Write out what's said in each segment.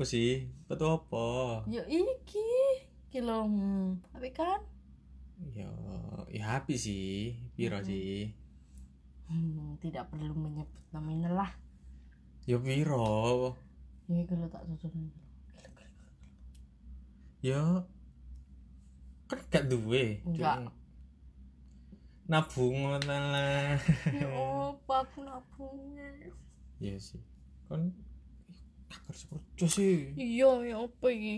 apa sih? Betul apa? Yo iki iki lho hmm, tapi kan? Ya ya api sih. Piro Mm-mm. sih? Hmm, tidak perlu menyebut nominal lah. Ya piro? Ya kalau tak susun. Ya kan gak duwe. Enggak. Nabung ngono lah. Ya aku nabungnya? Iya sih. Kan gak kerja kerja sih. Iya ya apa iki?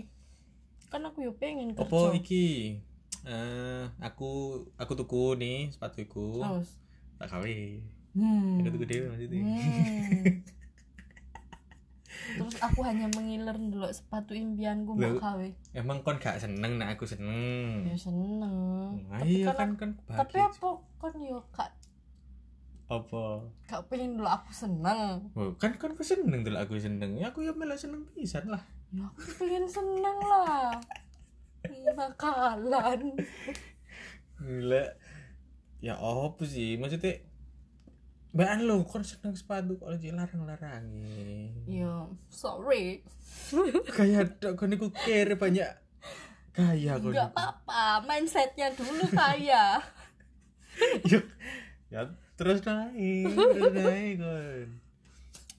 Kan aku yo pengen kerja. Apa iki? Eh aku aku tuku nih sepatuku terus tak kawe hmm. aku tuku dewe maksudnya. Hmm. terus aku hanya mengiler dulu sepatu impianku mau kawe emang kon gak seneng nah aku seneng? Ya seneng. Nah, Tapi iya kan kan kan tapi apa? kan yo kak apa? Kak pengen dulu aku seneng. Oh, kan kan aku seneng dulu aku seneng. Ya aku ya malah seneng pisan lah. Ya aku pengen seneng lah. Nakalan gila. Ya apa sih? Maksudnya Mbak lo kon seneng sepatu kok lagi larang-larangi? Ya sorry. Kayak dok kon iku kere banyak gaya kon nggak iku. apa-apa mindsetnya dulu kaya ya, ya terus naik terus naik kon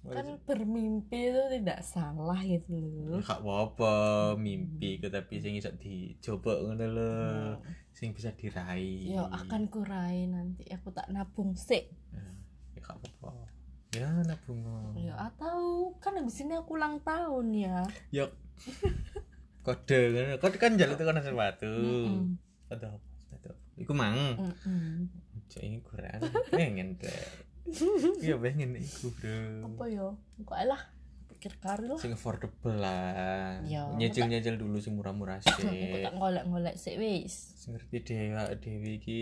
kan bermimpi itu tidak salah gitu loh Gak apa-apa mimpi ke tapi sing iso dicoba ngono lho. Sing bisa diraih. ya akan kurai nanti aku tak nabung sih Ya gak apa-apa. Ya nabung. ya atau kan habis ini aku ulang tahun ya Ya kode. Kode kan jalan itu kan sepatu. Mm-mm. Kode apa? Iku mang. Mm-mm. Cok ini kurang. Pengen deh. Iya pengen iku, Bro. apa ya kok lah pikir kari lah Sing affordable lah. Ya. Nyecil-nyecil dulu sing murah-murah aku sih. tak ngolek-ngolek sih wis ngerti dewa dewi iki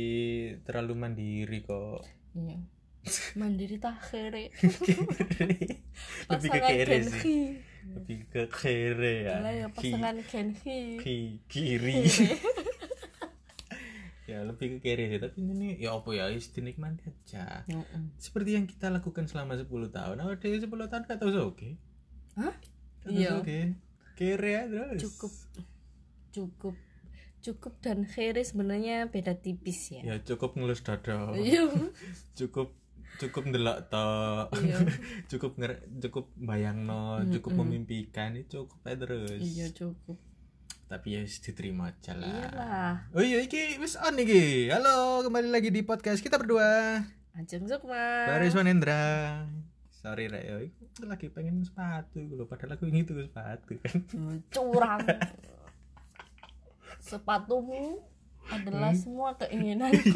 terlalu mandiri kok. iya mandiri tak kere lebih ke kere sih lebih ke kere ya ya Ki- pasangan ki- kiri ya lebih ke kere sih. Tapi ini ya apa ya is dinikmati aja. Mm-mm. seperti yang kita lakukan selama 10 tahun. Awal dari 10 tahun gak tahu oke Hah? Iya. tahu oke kere ya terus cukup. Cukup. Cukup dan kere sebenarnya beda tipis ya. Ya cukup ngelus dada. Iya. Cukup cukup ndelok tok. Iya. cukup nger cukup bayangno cukup memimpikan itu cukup aja terus. Iya cukup tapi ya diterima aja lah. Iyalah. Oh iya iki wis on iki. Halo kembali lagi di podcast kita berdua. Ajeng Sukma Baris Wanendra sorry rek yo iku lagi pengen sepatu lho padahal aku ingin tuh sepatu. Kan Hmm, curang. Sepatumu adalah semua keinginanku.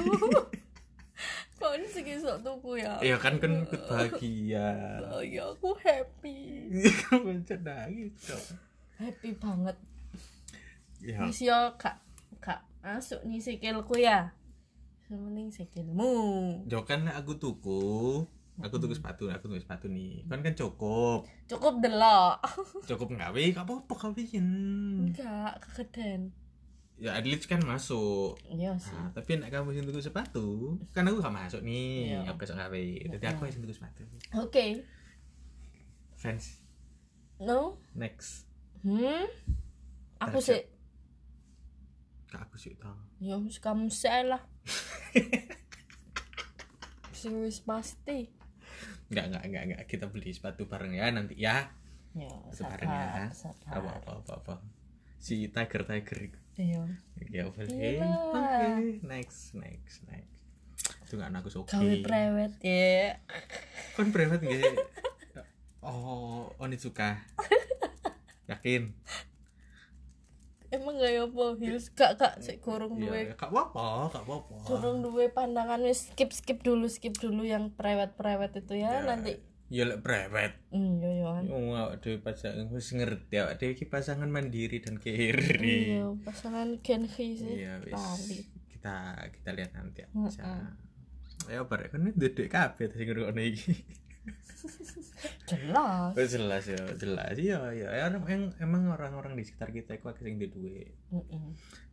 Kok ini sih sok tuku ya? Iya kan kan bahagia oh ya aku happy. Kamu nangis dong happy banget ya. Wis yo kak kak masuk nih sikilku ya. Semening sikilmu. Jo kan aku tuku aku tuku sepatu aku tuku sepatu nih. Kan kan cukup. Cukup delok. Cukup ngawe gak apa-apa kawin enggak kegedean ya at least kan masuk. Iya sih. Nah, tapi nek kamu sing tuku sepatu, kan aku gak masuk nih. Iya. Aku besok gawe. Jadi aku yang tuku sepatu. oke. Fans. No? Next. hmm? Aku sih Kak aku sih tau. Ya wis kamu sih lah. Wis pasti. Enggak, enggak, enggak, enggak. Kita beli sepatu bareng ya nanti ya. Ya, bareng ya. sabar, Apa sabar. apa apa apa. Si Tiger Tiger. Iya. Ya boleh. Iya. Next, next, next. Itu enggak aku suka. Gawe prewed ya. Kan private nggak? Oh, Onitsuka. Yakin? Emang gak ya apa heels gak gak sik gorong Iya, duwe. gak apa-apa, gak apa-apa. Gorong duwe pandangan wis skip skip dulu skip dulu yang prewed-prewed itu ya, nanti. Ya lek private. Hmm, yo yo. Oh, awak dhewe pasangan wis ngerti awak dhewe iki pasangan mandiri dan kiri. Iya, pasangan Genki sih. Iya, wis. Kita kita lihat nanti aja. Ya barek kan dedek kabeh sing ngrungokne iki. Jelas. Oh, jelas ya, jelas ya ya emang, emang- emang orang-orang di sekitar kita itu akeh sing di duwe. Heeh.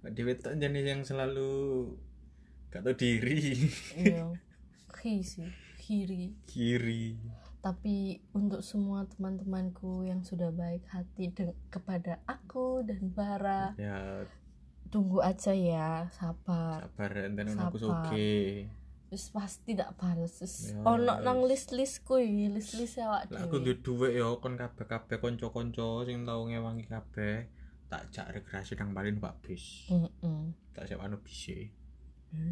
Dhewe tak jenis yang selalu gak tau diri. Iya. Ki sih, kiri. kiri. tapi untuk semua teman-temanku yang sudah baik hati kepada aku dan Bara ya tunggu aja ya sabar sabar enten aku Sabar. Wis pasti tidak balas wis Ya, ono nang wis. list-list kuwi list-list awak lah aku dhewe. duwe duwe yo kon kabeh-kabeh kanca-kanca sing tau ngewangi kabeh. Tak jak rekreasi nang Bali Pak bis. Heeh. tak siap anu bis e.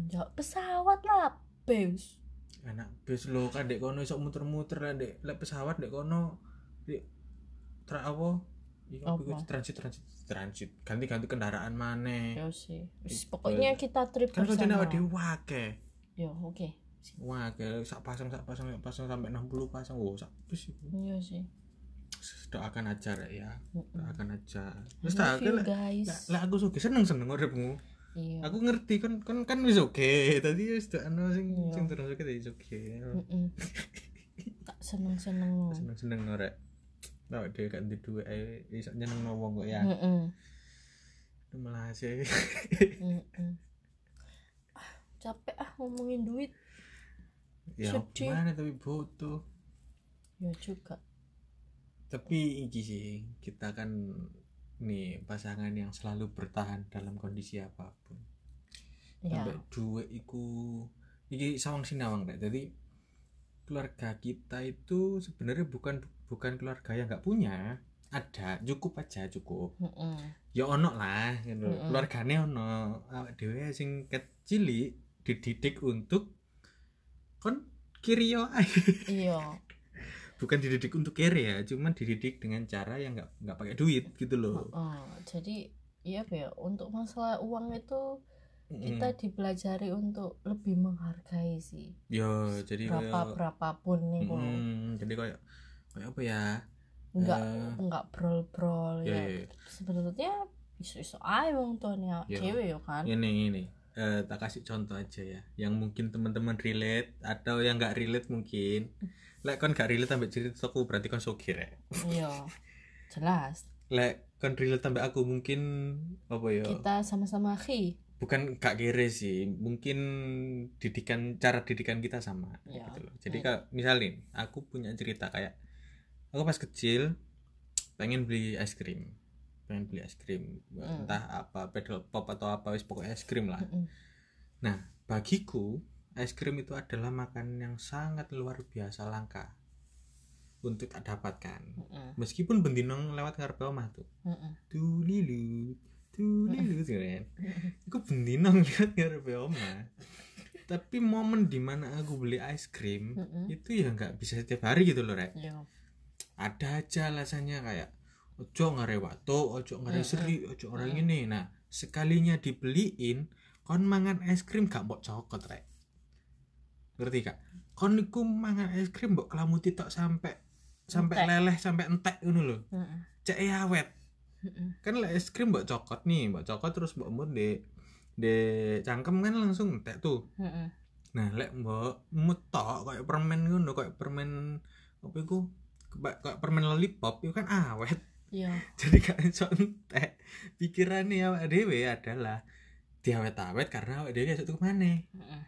Ya, pesawat lah bes enak bis lo kan dek kono iso muter-muter lah dek lek pesawat dek kono dek tra apa? Iku? transit transit transit. Ganti-ganti kendaraan maneh. Ya sih. Wis, pokoknya kita trip kan bersama. awake dhewe akeh ya oke Wah, sak pasang sak pasang sak pasang sampai 60 pasang. Wow, sak bis iya sih Doakan aja rek ya. Doakan aja. I Terus tak lek- lek aku suka seneng-seneng uripmu. iya Aku ngerti kan kan kan wis oke. Tadi wis dak anu sing Iya. sing terus oke wis oke. Tak seneng-seneng Seneng-seneng rek. Lah dhewe gak ndek duwe ae iso nyenengno wong kok ya. Mm-mm. Malah sih. Capek ah ngomongin duit ya Sedih. mana tapi butuh. ya juga Tapi iki sih kita kan nih pasangan yang selalu bertahan dalam kondisi apa pun. ya sampai dua iku iki sawang sinawang rek jadi keluarga kita itu sebenarnya bukan bukan keluarga yang nggak punya ada cukup aja cukup Mm-mm. ya ono lah gitu Mm-mm. keluargane ono awak dhewe sing kecil dididik untuk kon kiri yo ae. iya. Bukan dididik untuk kere ya cuman dididik dengan cara yang nggak nggak pakai duit gitu loh. Oh, jadi iya ya untuk masalah uang itu kita dipelajari untuk lebih menghargai sih. Yo jadi berapa kayak berapapun nih kalau Mm, jadi kayak kayak apa ya? Enggak Eh, enggak brol brol ya, ya ya, ya. sebenarnya isu isu aja wong tuanya Ya. cewek ya kan. Ini ini eh, tak kasih contoh aja ya. Yang mungkin teman-teman relate atau yang nggak relate mungkin. Lek kon gak relate sampai cerita aku berarti kon sogir ya iya jelas. Lek kon relate sampai aku mungkin apa ya? Kita sama-sama khi bukan gak kere sih mungkin didikan cara didikan kita sama Ya. gitu loh. Jadi kalau misalnya aku punya cerita kayak aku pas kecil pengen beli es krim pengen beli es krim Hmm. entah apa pedal pop atau apa wis pokoknya es krim lah Mm-mm. Nah, bagiku es krim itu adalah makanan yang sangat luar biasa langka untuk tak dapatkan. Mm-mm. Meskipun bendinong lewat ngarepe omah tuh. Mm-mm. Tulilu, tulilu kan. Iku bendinong lewat ngarepe omah. Tapi momen di mana aku beli es krim Mm-mm. itu ya nggak bisa setiap hari gitu loh, Rek. Iya. Ada aja alasannya kayak ojo ngarewato, ojo ngareseri, ojo orang ini. Nah, sekalinya dibeliin kon mangan es krim gak mbok cokot rek. Ngerti kak kon iku mangan es krim mbok kelamuti tok sampai sampai Entek. leleh sampai entek ngono lho. Cek e awet. Kan lek es krim mbok cokot nih mbok cokot terus mbok mut di di cangkem kan langsung entek tuh. Nah lek mbok mut tok kayak permen ngono kayak permen apa iku? Kayak kayak permen lollipop itu kan awet Iya. jadi gak iso entek pikirannya awak dhewe adalah diawet-awet karena awak dhewe esuk tuku maneh Mm-mm.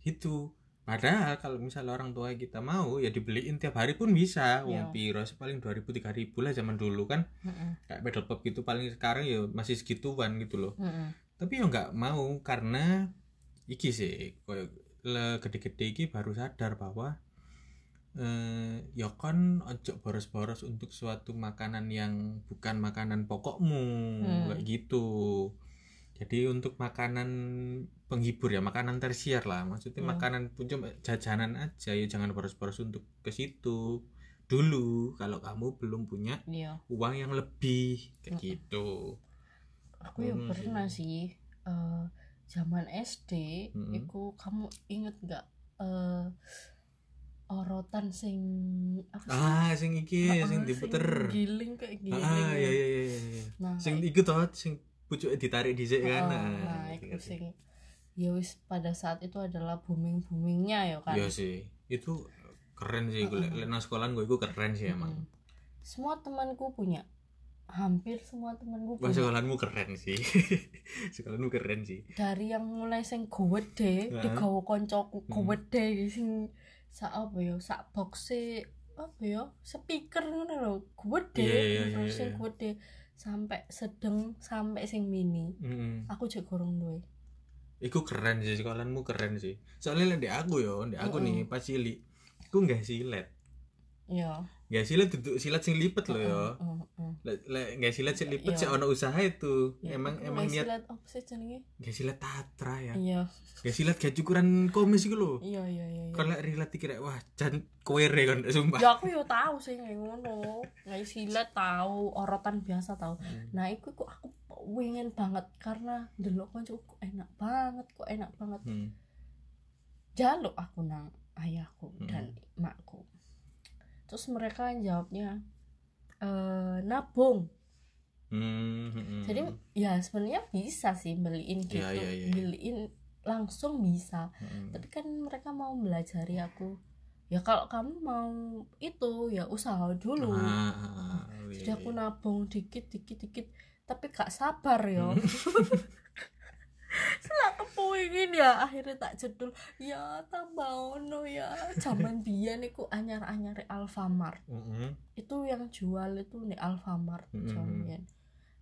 gitu padahal kalau misalnya orang tua kita mau ya dibeliin tiap hari pun bisa Iya. wong piro sih, paling 2000 3000 lah zaman dulu kan Mm-mm. kayak pedal pop gitu paling sekarang ya masih segituan gitu loh tapi ya nggak mau karena iki sih koyo le gede-gede iki baru sadar bahwa eh ya kan ojo boros-boros untuk suatu makanan yang bukan makanan pokokmu Hmm. kayak gitu jadi untuk makanan penghibur ya makanan tersier lah maksudnya Hmm. makanan pun cuma jajanan aja ya jangan boros-boros untuk ke situ dulu kalau kamu belum punya Iya. uang yang lebih kayak Mm-mm. gitu Aku ya sih. pernah sih eh, zaman SD Mm-mm. iku kamu inget nggak eh orotan sing apa sih? ah sing iki Heeh, sing diputer. giling kayak giling ah iya iya iya nah sing iku toh sing pucuke ditarik dhisik kan. Heeh, nah, nah itu ngerti. sing ya wis pada saat itu adalah booming boomingnya ya kan? Iya sih. Itu keren sih gue lek nang sekolahan gue iku keren sih emang. Semua temanku punya. Hampir semua temanku Wah punya. sekolahanmu keren sih. Sekolahanmu keren sih. Dari yang mulai sing gowede Heeh. digawa koncoku Hmm. gowede sing sak apa ya sak boxe apa ya speaker ngono lho gede Iya, iya, iya, terus sing iya. gede sampai sedeng sampai sing mini Mm-mm. aku juga gorong duwe Iku keren sih sekolahmu keren sih. Soalnya di aku yo, di aku nih pas cilik, aku nggak silet. iya Nggak silet duduk silat sing lipet loh heeh. Lek nggak silet sing lipet Iya. sih ono usaha itu. Ya, Emang iku emang niat silat apa sih jenenge nggak silet tatra ya. iya Nggak silet kayak cukuran komis gitu loh. iya iya iya iya. Kalau rilat kira wah jan koere kan sumpah. ya aku yo tahu sih ngono nggak silat tahu orotan biasa tahu Hmm. nah itu kok aku pengen banget karena delok kanca kok enak banget kok enak banget Hmm. jaluk aku nang makku terus mereka jawabnya eh nabung Hmm, hmm, hmm. jadi ya sebenarnya bisa sih beliin gitu Iya, iya, iya. beliin langsung bisa Hmm. tapi kan mereka mau belajari aku ya kalau kamu mau itu ya usaha dulu Ah, ah, ah, jadi iya, aku iya. nabung dikit dikit dikit tapi gak sabar ya Hmm. kepuingin ya akhirnya tak jedul. Ya tambah ono ya. Zaman biyen iku anyar-anyar Alfamart. Mm-mm. itu yang jual itu nih Alfamart biyen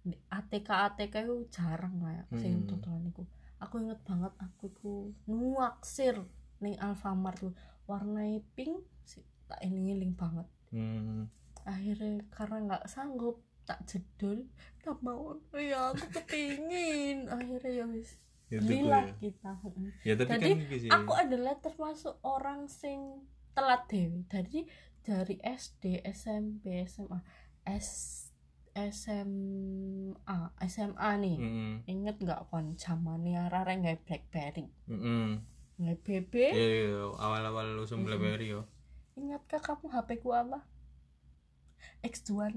Di ATK ATK itu jarang lah ya sing Mm. totolan iku aku inget banget aku iku nuaksir ning Alfamart tuh. Warnanya pink si- tak eling-eling banget. Hmm. akhirnya karena nggak sanggup tak jedul tak mau ya aku kepingin. Akhirnya ya wis Itu belilah gue. kita Mm. Ya tapi Jadi, kan sih. aku adalah termasuk orang sing telat dewi dari dari SD SMP SMA S SMA SMA nih Mm-mm. inget nggak kon zamannya arah nggak BlackBerry Mm-mm. nggak BB Iya, awal-awal lu Mm-mm. BlackBerry yo. ingatkah kamu HP ku apa X200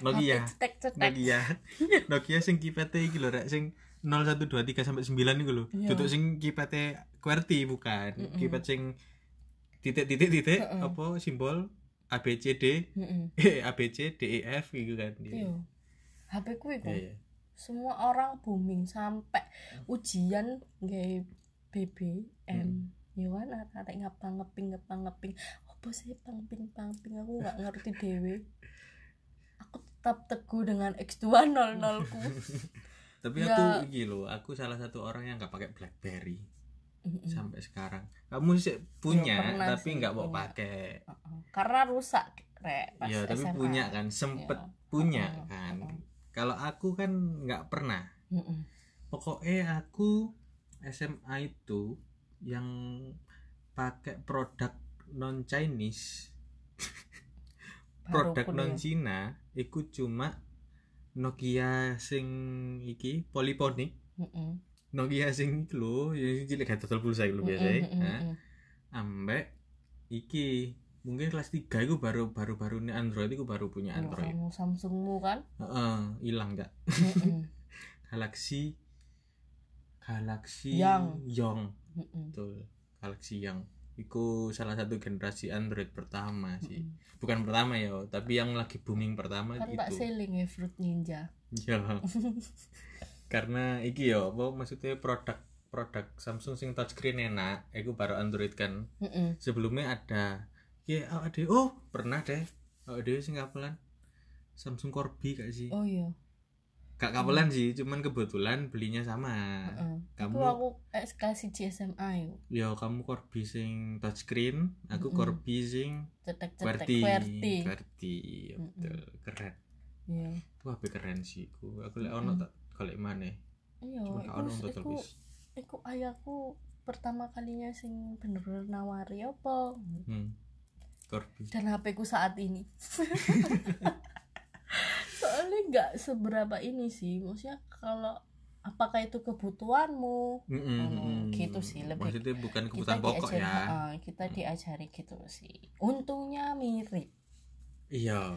Nokia. HP cetek cetek Nokia. Nokia sing kipete iki lho rek sing 0123 sampai 9 iku lho. Iya. Duduk sing kipete QWERTY bukan. Mm-mm. Kipet sing titik-titik-titik Heeh. apa simbol A B C D Mm-mm. A B C D E F gitu kan. iya HP ku iku Iya, iya. semua orang booming sampai ujian nggak BBM ya kan arek ngapa ngeping ngapa ngeping apa sih pangping pangping aku nggak ngerti dewe aku tetap teguh dengan X200 ku Tapi Ya. aku lho, aku salah satu orang yang nggak pakai BlackBerry Mm-mm. sampai sekarang. Kamu sih punya Ya, tapi nggak mau pakai. Uh-uh. karena rusak rek pas Ya, tapi SMA. punya kan, sempet Ya. punya Uh-uh, kan. uh-uh. Kalau aku kan nggak pernah. Mm-mm. Pokoknya aku SMA itu yang pakai produk non Chinese, produk non. Cina, itu cuma Nokia sing iki poliponik, Mm-mm. Nokia sing lho, yang cilik gak total pulsa iku biasa. Mm-mm, mm-mm, Nah, ambek iki mungkin kelas 3 itu baru baru baru nih Android itu baru punya Ya, Android. kamu Samsungmu kan Heeh, hilang gak? Mm-mm. Galaxy Galaxy Yang. Young Mm-mm. betul Galaxy Young Iku salah satu generasi Android pertama sih. Mm-mm. bukan pertama ya tapi yang lagi booming pertama kan tak itu. seling ya Fruit Ninja. Ya karena iki ya apa maksudnya produk produk Samsung sing touchscreen enak Iku baru Android kan. Mm-mm. sebelumnya ada ya awak dhewe oh pernah deh. Awak dhewe sing kapelan Samsung Corby gak sih? Oh iya gak kapelan sih cuman kebetulan belinya sama Heeh. kamu Itu aku kasih GSMA yuk. ya kamu Corby sing touchscreen aku Mm-mm. Corby sing Cetek-cetek QWERTY QWERTY. QWERTY ya betul keren Iya. itu HP keren sih aku aku lek ono tak golek maneh Iya, cuma gak iku, ono untuk tulis iku ayahku pertama kalinya sing bener-bener nawari apa hmm. Corby dan HP ku saat ini. Soalnya nggak seberapa ini sih, maksudnya kalau apakah itu kebutuhanmu? Mm-mm, Oh, mm-mm. gitu sih, lebih- maksudnya bukan Kita kebutuhan pokok diajari, ya Heeh, kita diajari gitu sih. Untungnya mirip. iya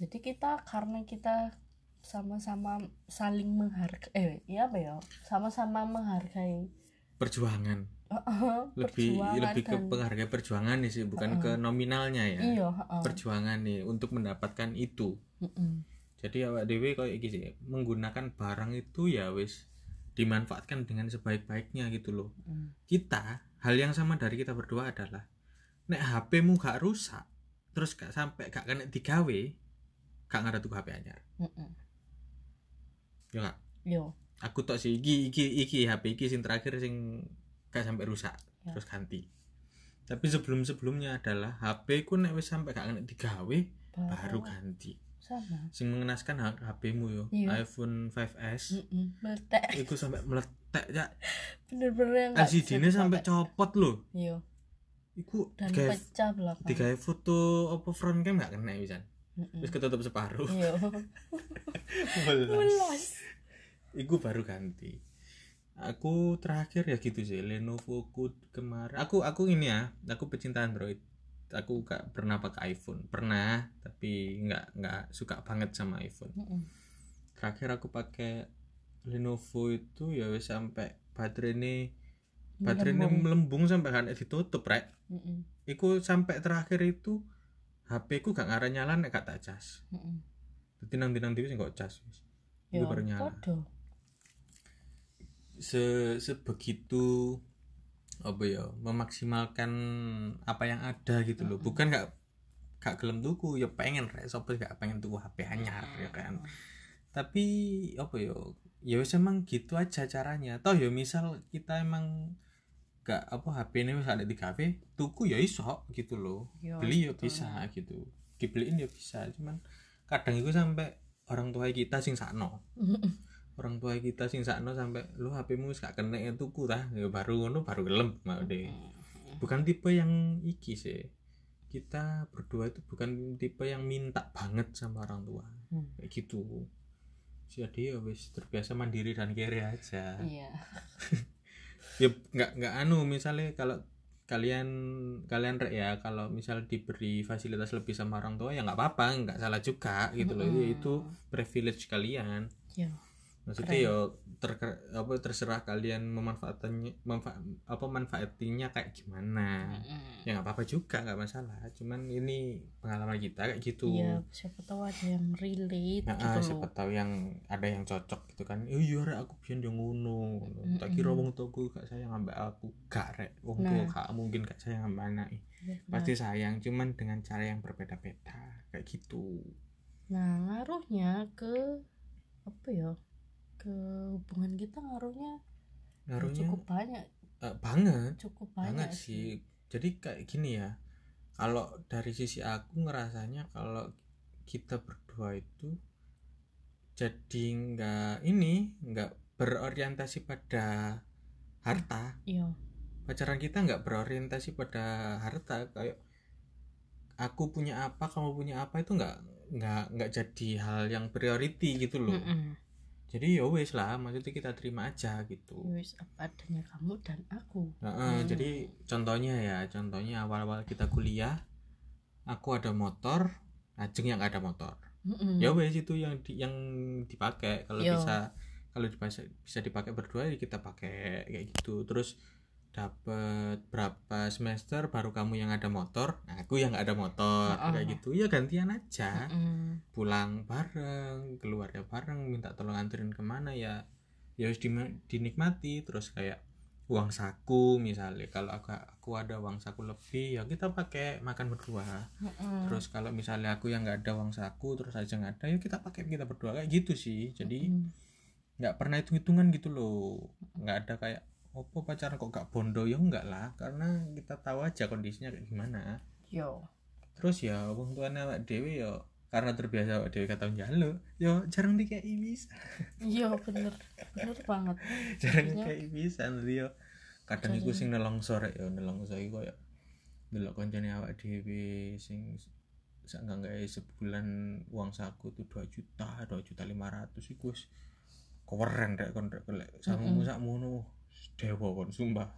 jadi kita karena kita sama-sama saling menghargai eh ya apa ya sama-sama menghargai perjuangan heeh, lebih perjuangan lebih ke dan- penghargaan perjuangan nih sih bukan Heeh. ke nominalnya ya iya heeh. perjuangan nih untuk mendapatkan itu Mm-mm. Jadi awak dewe kayak sih menggunakan barang itu ya wis dimanfaatkan dengan sebaik-baiknya gitu loh. Mm. kita hal yang sama dari kita berdua adalah nek HP-mu gak rusak terus gak sampai gak kena digawe gak ngarep tuku HP anyar. Mm-mm. ya gak? Yo. Aku tok sih iki iki iki HP iki sing terakhir sing gak sampai rusak Ya. terus ganti. Tapi sebelum sebelumnya adalah HP ku nek wis sampai gak kena digawe baru ganti sama sing mengenaskan HP-mu yo Iya. iPhone 5s Mm-mm. meletek iku sampai meletek ya bener-bener yang nggak LCD ini bisa sampai copot loh yo iku dan digawe pecah belakang digawe foto apa front cam gak kena bisa Mm-mm. terus ketutup separuh. Welas. Iku baru ganti. Aku terakhir ya gitu sih Lenovo ku kemarin. Aku aku ini ya, aku pecinta Android. Aku gak pernah pakai iPhone. Pernah, tapi nggak nggak suka banget sama iPhone. Mm-mm. Terakhir aku pakai Lenovo itu ya wis sampai baterai ini baterai ini Melembung. sampai kan ditutup rek. Mm-mm. Iku sampai terakhir itu HP ku gak ngarep nyala nek gak tak cas. Mm-mm. Dadi nang dinang dhewe sing kok cas yo Iku baru nyala. se sebegitu apa ya memaksimalkan apa yang ada gitu loh. Bukan gak gak gelem tuku ya pengen rek. Sapa gak pengen tuku HP anyar ya kan. Tapi apa ya ya wis emang gitu aja caranya. Toh ya misal kita emang gak apa HP ini wis ada di kafe tuku ya iso gitu loh. Yo, beli ya bisa gitu. Dibeliin ya bisa cuman kadang itu sampai orang tua kita sing sakno orang tua kita sing sakno sampai lu HP-mu wis gak kena ya tuku tah ya baru ngono baru gelem deh bukan tipe yang iki sih. Kita berdua itu bukan tipe yang minta banget sama orang tua. Hmm. kayak gitu. Jadi ya wis terbiasa mandiri dan kere aja. Iya. Ya nggak nggak anu misalnya kalau kalian kalian rek ya kalau misal diberi fasilitas lebih sama orang tua ya nggak apa-apa nggak salah juga gitu loh. Mm-mm. itu privilege kalian. Yo maksudnya ya ter apa terserah kalian memanfaatkannya manfa, apa manfaatinya kayak gimana Mm-mm. ya nggak apa-apa juga nggak masalah cuman ini pengalaman kita kayak gitu iya siapa tahu ada yang relate Nah, gitu ah, siapa tahu yang ada yang cocok gitu kan. Oh iya rek aku biyen yo ngono. Tak kira wong tuaku gak sayang ambek aku. Gak rek, wong tua Nah. gak mungkin gak sayang ambek anak. Iya, Pasti sayang, cuman dengan cara yang berbeda-beda. Kayak gitu. Nah, ngaruhnya ke apa ya? Ke hubungan kita ngaruhnya ya Ngaruhnya? cukup banyak, eh, banget, cukup banget banyak sih. Jadi kayak gini ya. Kalau dari sisi aku ngerasanya kalau kita berdua itu jadi nggak ini nggak berorientasi pada harta. Iya, pacaran kita nggak berorientasi pada harta. Kayak aku punya apa kamu punya apa itu nggak nggak nggak jadi hal yang priority gitu loh. Mm-mm. Jadi ya wes lah maksudnya kita terima aja gitu Wis apa adanya kamu dan aku. Nah, eh, Hmm. jadi contohnya ya contohnya awal-awal kita kuliah aku ada motor Ajeng yang ada motor Mm-mm. ya wes itu yang di, yang dipakai kalau Yo. bisa kalau bisa bisa dipakai berdua ya kita pakai kayak gitu terus dapat berapa semester baru kamu yang ada motor? Nah, aku yang nggak ada motor. Heeh. kayak gitu. Ya gantian aja. Mm-mm. pulang bareng keluar ya bareng minta tolong anterin ke mana ya? Ya harus dinikmati. Terus kayak uang saku misalnya. Kalau aku, aku ada uang saku lebih ya kita pakai makan berdua. Mm-mm. terus kalau misalnya aku yang nggak ada uang saku terus aja nggak ada ya kita pakai kita berdua. Kayak gitu sih. Jadi nggak pernah hitung hitungan gitu loh. Nggak ada kayak opo pacaran kok gak bondo? Ya enggak lah karena kita tahu aja kondisinya kayak gimana. Yo. terus ya wong tuane awak dhewe ya karena terbiasa awak dhewe kata njaluk yo jarang dikei bisa. Iya bener, bener banget. jarang dikei bisa nanti yo. Kadang iku sing nelongso rek yo nelongso iku koyo delok koncone awak dhewe sing sak enggak enggak sebulan uang saku tuh 2 juta 2 juta 500 iku wis keren rek kon rek sakmu Mm-mm. sakmono dewa kon sumpah.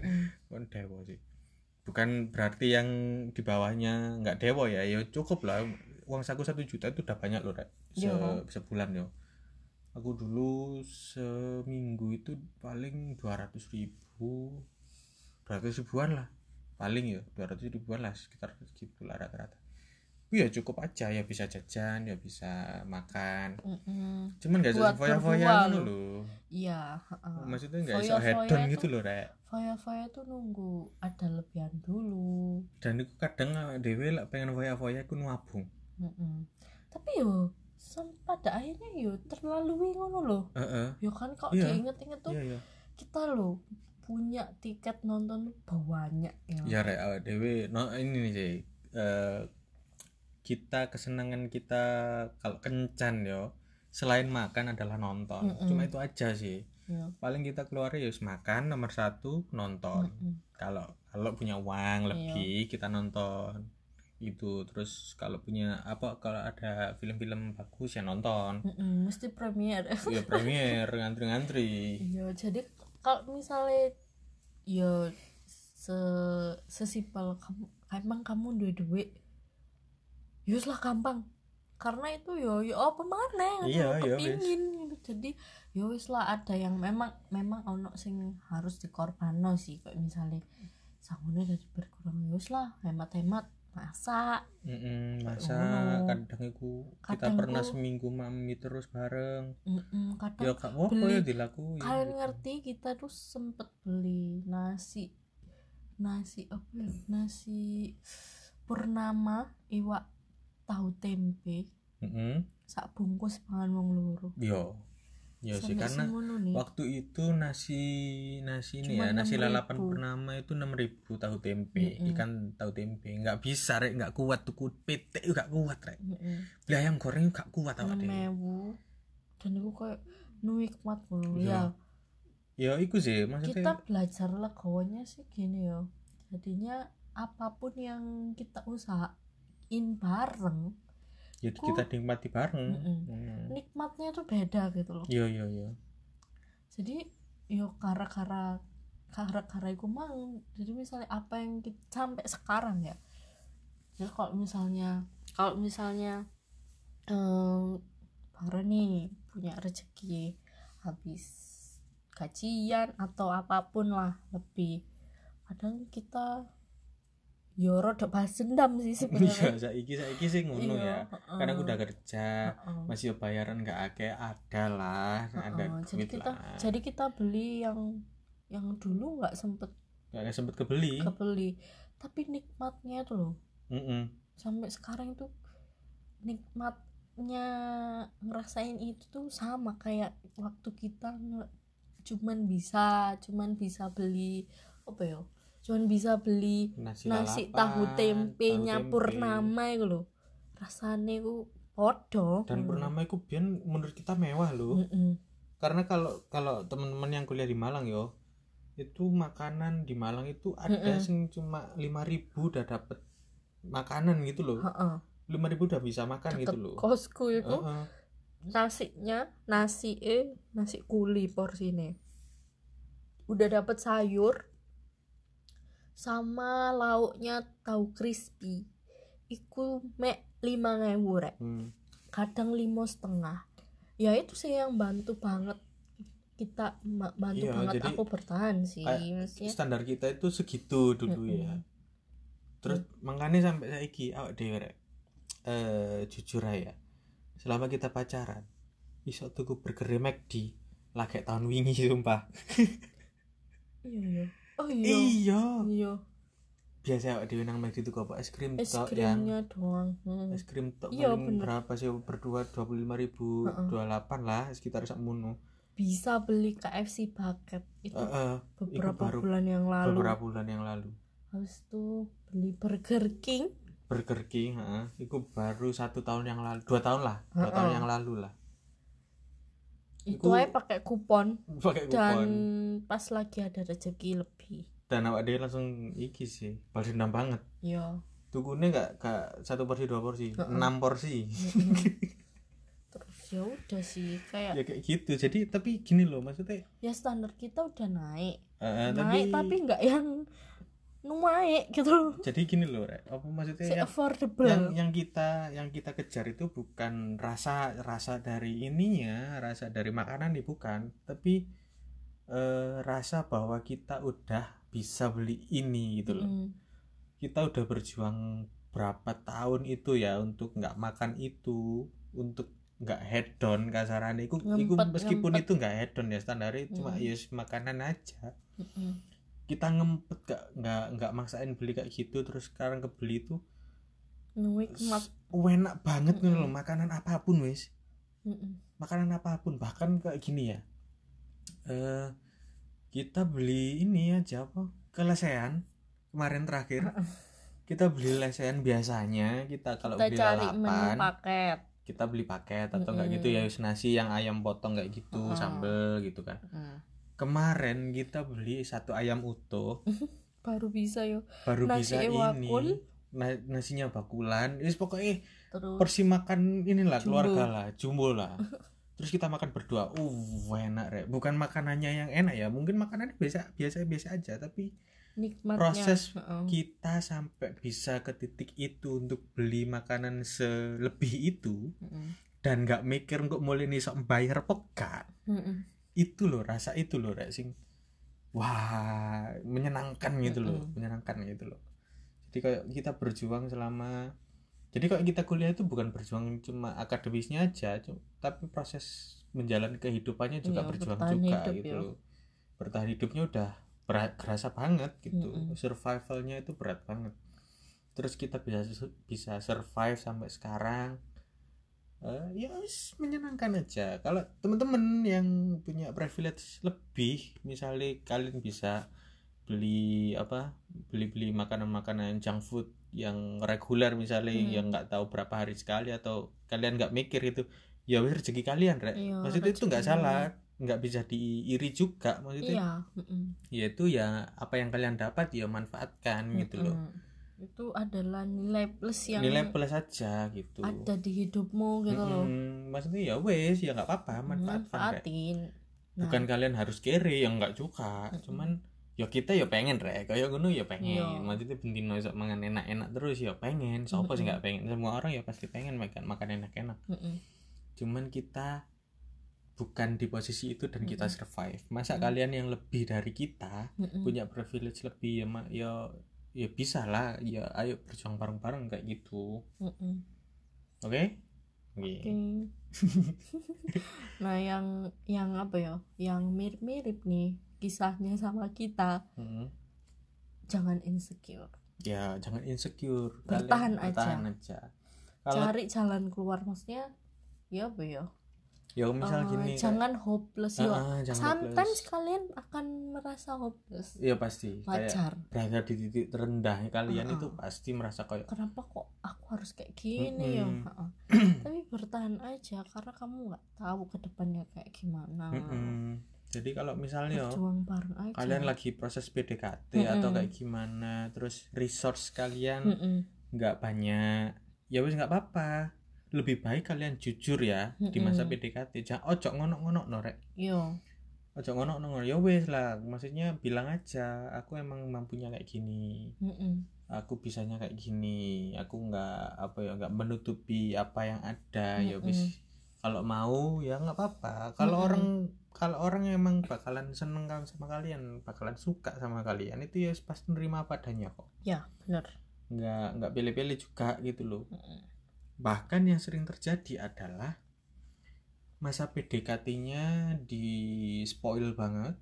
Kon dewa sih. Bukan berarti yang di bawahnya nggak dewa ya ya cukup lah. Uang saku satu juta itu udah banyak loh rek. Se- Yo. sebulan yo. Aku dulu seminggu itu paling dua ratus ribu. Dua ratus ribuan lah. Paling ya dua ratus ribuan lah sekitar segitu lah rata-rata ya cukup aja. Ya bisa jajan ya bisa makan. Mm-mm. cuman gak bisa foya-foya berdua ngono loh. iya heeh. maksudnya gak bisa hedon itu- gitu loh rek. foya-foya tuh nunggu ada lebihan dulu. Dan itu kadang awake dhewe lek pengen foya-foya iku nabung. Mm-mm. tapi yo pada akhirnya yo terlalu ngono loh heeh. Yo kan kok Iya. diinget-inget tuh iya iya. kita loh punya tiket nonton banyak ya. Ya rek. Dhewe no ini nih sih eh, kita kesenangan kita kalau kencan yo selain makan adalah nonton. Mm-mm. cuma itu aja sih. Iya. paling kita keluar ya makan nomor satu nonton. Kalau kalau punya uang lebih kita nonton. Itu terus kalau punya apa kalau ada film-film bagus ya nonton. Mm-mm, mesti premier. Ya premier ngantri-ngantri. Iya jadi kalau misalnya yo se sesimpel kamu emang kamu duit duit yus lah gampang karena itu yo yo apa mana Iya, iya, wis. kepingin gitu. jadi yo wis lah ada yang memang memang ono sing harus dikorbanno sih kayak misalnya sangune dari berkurang yo wis lah hemat-hemat masak Mm-mm, masa Ngono. kadang itu kita Kadang pernah ku- seminggu mami terus bareng Mm-mm, kadang ya kak oh beli- ya dilakuin kalian gitu. ngerti kita tuh sempet beli nasi nasi apa ya nasi purnama iwak tahu tempe Mm-mm. sak bungkus pangan wong loro. Yo yo Iya sih karena waktu itu nasi nasi ini ya nasi 6.000. lalapan purnama itu 6000 tahu tempe. Mm-mm. ikan tahu tempe. Nggak bisa rek. Nggak kuat tuh PT nggak kuat rek. Mm-mm. beli ayam goreng nggak kuat awak enam dhewe dan itu kayak nikmat ngono Iya. ya ya iku sih kita maksudnya belajar legowonya sih gini ya jadinya apa pun yang kita usahain bareng. Ya ku- kita nikmati bareng. Mm-mm. Hmm. nikmatnya tuh beda gitu loh. Iya iya iya. Jadi yo kara-kara kara-kara iku mang. Jadi misalnya apa yang kita sampai sekarang ya. Jadi kalau misalnya kalau misalnya em baru nih punya rezeki habis gajian atau apa pun lah lebih. Kadang kita yo rada balas dendam sih iya sebenarnya saiki saiki sih ngono ya heeh. karena aku udah kerja Heeh. masih bayaran nggak akeh ada lah ada Heeh, jadi kita lah jadi kita beli yang yang dulu nggak sempet nggak sempet kebeli kebeli tapi nikmatnya tuh loh Mm-mm. sampai sekarang itu nikmatnya ngerasain itu tuh sama kayak waktu kita cuman bisa cuman bisa beli apa ya cuman bisa beli nasi, nasi tahu tempenya tahu tempe. purnama itu loh rasanya itu podo dan purnama itu biar menurut kita mewah loh Mm-mm. karena kalau kalau teman-teman yang kuliah di Malang yo itu makanan di Malang itu ada Mm-mm. sing cuma 5000 udah dapet makanan gitu loh Heeh. 5000 udah bisa makan gitu Deket loh kosku itu Heeh. nasinya nasi eh nasi kuli porsinya udah dapet sayur sama lauknya tahu crispy. Iku mek lima ngewu rek. Hmm. kadang lima setengah. Ya itu sih yang bantu banget. Kita bantu Iya, banget jadi aku bertahan sih maksudnya. standar kita itu segitu dulu ya. Mm-mm. terus makanya sampai saiki awak dhewe rek. Eh jujur aja selama kita pacaran iso tuku burger lah kayak tahun wingi sumpah. Iya iya oh iya. Iya. Iya. Biasa awak dhewe nang McD tuku apa? Es krim es tok yang krimnya doang. Hmm. es krim tok Iya, paling bener. berapa sih? Berdua dua puluh lima ribu dua delapan lah sekitar sakmono bisa beli KFC paket itu Heeh, beberapa baru bulan yang lalu. beberapa bulan yang lalu. Habis itu beli Burger King. Burger King heeh, itu baru satu tahun yang lalu dua tahun lah dua tahun Heeh. yang lalu lah itu aja pakai kupon. Pakai dan kupon pas lagi ada rezeki lebih. Dan awak dia langsung iki sih balas dendam banget. Ya tukunya nggak nggak satu porsi dua porsi Heeh. enam porsi. Terus ya udah sih kayak ya kayak gitu. Jadi tapi gini loh maksudnya ya standar kita udah naik. Eh, naik tapi nggak yang naik gitu jadi gini loh Rek. apa maksudnya si yang, affordable yang yang kita yang kita kejar itu bukan rasa rasa dari ininya rasa dari makanan nih bukan tapi eh, rasa bahwa kita udah bisa beli ini gitu loh Mm. kita udah berjuang berapa tahun itu ya untuk nggak makan itu untuk nggak hedon kasarannya iku, meskipun ngempet. itu nggak hedon ya standarnya cuma Hmm. ya makanan aja Mm-mm. Kita ngempet gak nggak nggak maksain beli kayak gitu terus sekarang kebeli itu enak banget nih Mm-mm. loh makanan apa pun wis Mm-mm. makanan apa pun bahkan kayak gini ya eh kita beli ini aja apa kelesean kemarin terakhir kita beli lesehan biasanya kita kalau Kita beli cari lalapan paket. kita beli paket atau enggak Mm-mm. gitu ya nasi yang ayam potong kayak gitu Mm-mm. sambel gitu kan Mm. Kemarin kita beli satu ayam utuh Baru bisa yo. baru Nasi bisa ini Na- nasinya bakulan wis pokoknya Terus porsi makan inilah Jumbo. keluarga lah jumbo lah terus kita makan berdua uh enak rek bukan makanannya yang enak ya mungkin makanannya biasa biasa biasa aja tapi nikmatnya. proses Heeh. kita sampai bisa ke titik itu untuk beli makanan selebih itu Mm-mm. dan nggak mikir untuk mulai nih sok bayar peka Mm-mm. Itu loh rasa itu loh rek sing wah menyenangkan gitu loh menyenangkan gitu loh jadi kayak kita berjuang selama jadi kalau kita kuliah itu bukan berjuang cuma akademisnya aja tapi proses menjalani kehidupannya juga Iya, berjuang juga hidup gitu ya. loh bertahan hidupnya udah berat kerasa banget gitu Mm-mm. survivalnya itu berat banget terus kita bisa bisa survive sampai sekarang Eh, ya wis menyenangkan aja kalau teman-teman yang punya privilege lebih misalnya kalian bisa beli apa beli-beli makanan-makanan junk food yang reguler misalnya Hmm. yang nggak tahu berapa hari sekali atau kalian nggak mikir itu ya wis rezeki kalian rek Iya, maksudnya itu nggak salah nggak bisa diiri juga maksudnya Iya. Mm-mm. ya itu ya apa yang kalian dapat ya manfaatkan gitu loh. Itu adalah nilai plus yang nilai plus aja gitu ada di hidupmu gitu loh. Mm-mm. maksudnya ya wes ya nggak apa-apa. Manfaatin. Nah, bukan kalian harus kere yang nggak juga Mm-mm. cuman ya kita ya pengen rek kayak ngono ya pengen Iya. maksudnya bentino sok mangan enak-enak terus ya pengen siapa sih nggak pengen semua orang ya pasti pengen makan makan enak-enak mm-mm. cuman kita bukan di posisi itu dan kita survive masa Mm. kalian yang lebih dari kita Mm-mm. punya privilege lebih ya ma- ya ya bisa lah. Ya ayo berjuang bareng-bareng kayak gitu. Oke? Oke. Oke. nah yang yang apa ya? Yang mirip-mirip nih kisahnya sama kita. Mm. jangan insecure. Ya jangan insecure. Bertahan Kalian aja. bertahan aja. Kalau cari jalan keluar maksudnya ya apa ya ya misal Eh, gini jangan hopeless ya ah, jangan sometimes hopeless. kalian akan merasa hopeless. Iya pasti. Kayak wajar. berada di titik terendah kalian Ah, itu pasti merasa kayak kenapa kok aku harus kayak gini ya. Heeh. tapi bertahan aja karena kamu nggak tahu ke depannya kayak gimana. "Mm-mm." jadi kalau misalnya kalian lagi proses PDKT Mm-mm. atau kayak gimana terus resource kalian nggak banyak ya wis nggak apa-apa lebih baik kalian jujur ya di masa. PDKT jangan ojo ngonok-ngonok norek yo ojo ngonok-ngonok ya wes lah maksudnya bilang aja aku emang mampunya kayak gini. Mm-mm. aku bisanya kayak gini. Aku nggak apa ya nggak menutupi apa yang ada. Ya Mm-mm. wis. Kalau mau ya nggak apa-apa. Kalau Mm-mm. orang kalau orang emang bakalan seneng kan sama kalian bakalan suka sama kalian itu ya pasti nerima apa adanya kok. Ya benar. Nggak nggak pilih-pilih juga gitu loh. Mm-mm. Bahkan yang sering terjadi adalah masa PDKT-nya di spoil banget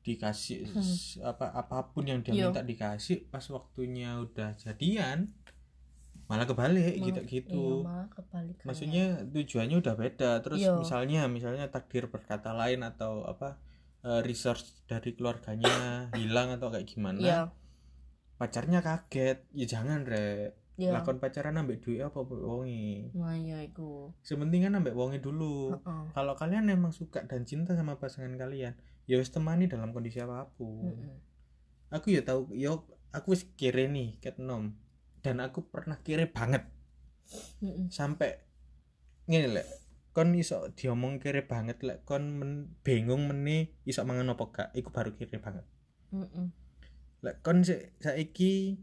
dikasih Hmm. apa apa pun yang dia Yo. minta dikasih pas waktunya udah jadian malah kebalik Malah- gitu gitu iya, malah maksudnya tujuannya udah beda terus Yo. misalnya misalnya takdir berkata lain atau apa eh, resource dari keluarganya hilang atau kayak gimana ya pacarnya kaget ya jangan re ya lakon pacaran ambek duit apa wongi nah ya iku sementing kan ambek wongi dulu Heeh. kalau kalian emang suka dan cinta sama pasangan kalian ya wis temani dalam kondisi apa pun Mm-mm. aku ya tahu yo aku wis kere nih ket nom dan aku pernah kere banget Mm-mm. sampai ngene lek kon iso diomong kere banget lek kon men, bingung meni iso mangan apa gak iku baru kere banget Mm-mm. lek kon sik saiki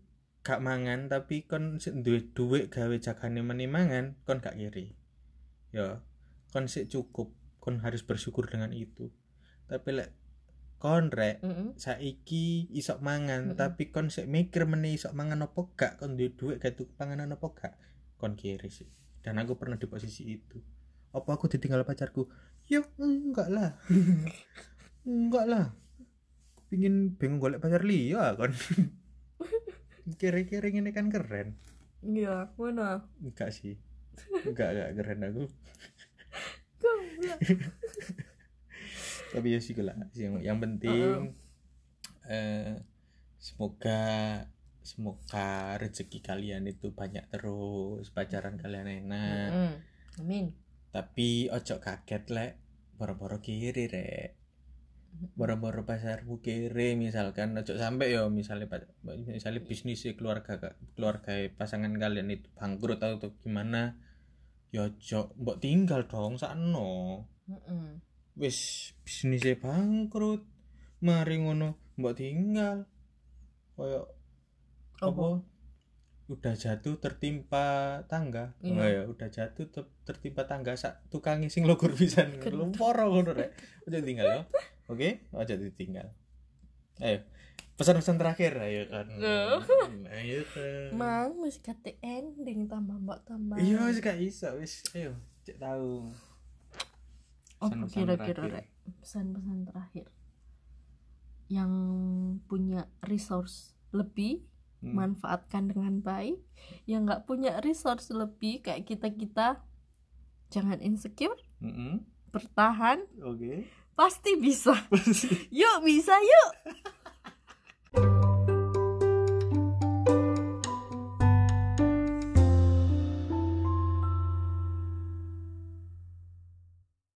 gak mangan tapi kon duwe duit gawe jagane meni mangan kon gak kiri ya kon sik cukup kon harus bersyukur dengan itu. Tapi lek kon rek Mm-mm. saiki isok mangan Mm-mm. tapi kon sik mikir meneh isok mangan apa gak kon duwe duit gak tuku panganan apa gak kon kiri sih dan aku pernah di posisi itu. Apa aku ditinggal pacarku? Ya enggak lah. Enggak lah. Pingin bingung golek pacar liya kon kira-kira ini kan keren. Iya mana? Enggak sih. Enggak enggak keren aku. Tapi ya sih lah yang yang penting eh semoga semoga rezeki kalian itu banyak terus pacaran kalian enak. Mm-mm. amin. Tapi ojo kaget lek. Boro-boro kiri rek boro-boro pasarmu kiri misalkan ojo sampai yo misalnya misalnya bisnis keluarga keluarga pasangan kalian itu bangkrut atau gimana yo ojo mbok tinggal dong sakno Mm-mm. wis bisnisnya bangkrut mari ngono mbok tinggal koyo Apa? apa udah jatuh tertimpa tangga Iya. oh ya udah jatuh ter- tertimpa tangga sak tukangi sing logur pisan Kentang. lumpur ngono rek aja tinggal ya oke? Aja ditinggal ayo. Pesan-pesan terakhir ayo kan. Loh. ayo kan. Mang wis kate ending tambah mbak tambah. Iya wis gak iso wis. Ayo cek tahu. Apa Pesan-pesan kira-kira rek pesan-pesan terakhir. Yang punya resource lebih Hmm. manfaatkan dengan baik. Yang nggak punya resource lebih kayak kita kita jangan insecure. Mm-mm. bertahan. Oke pasti bisa. Yuk bisa yuk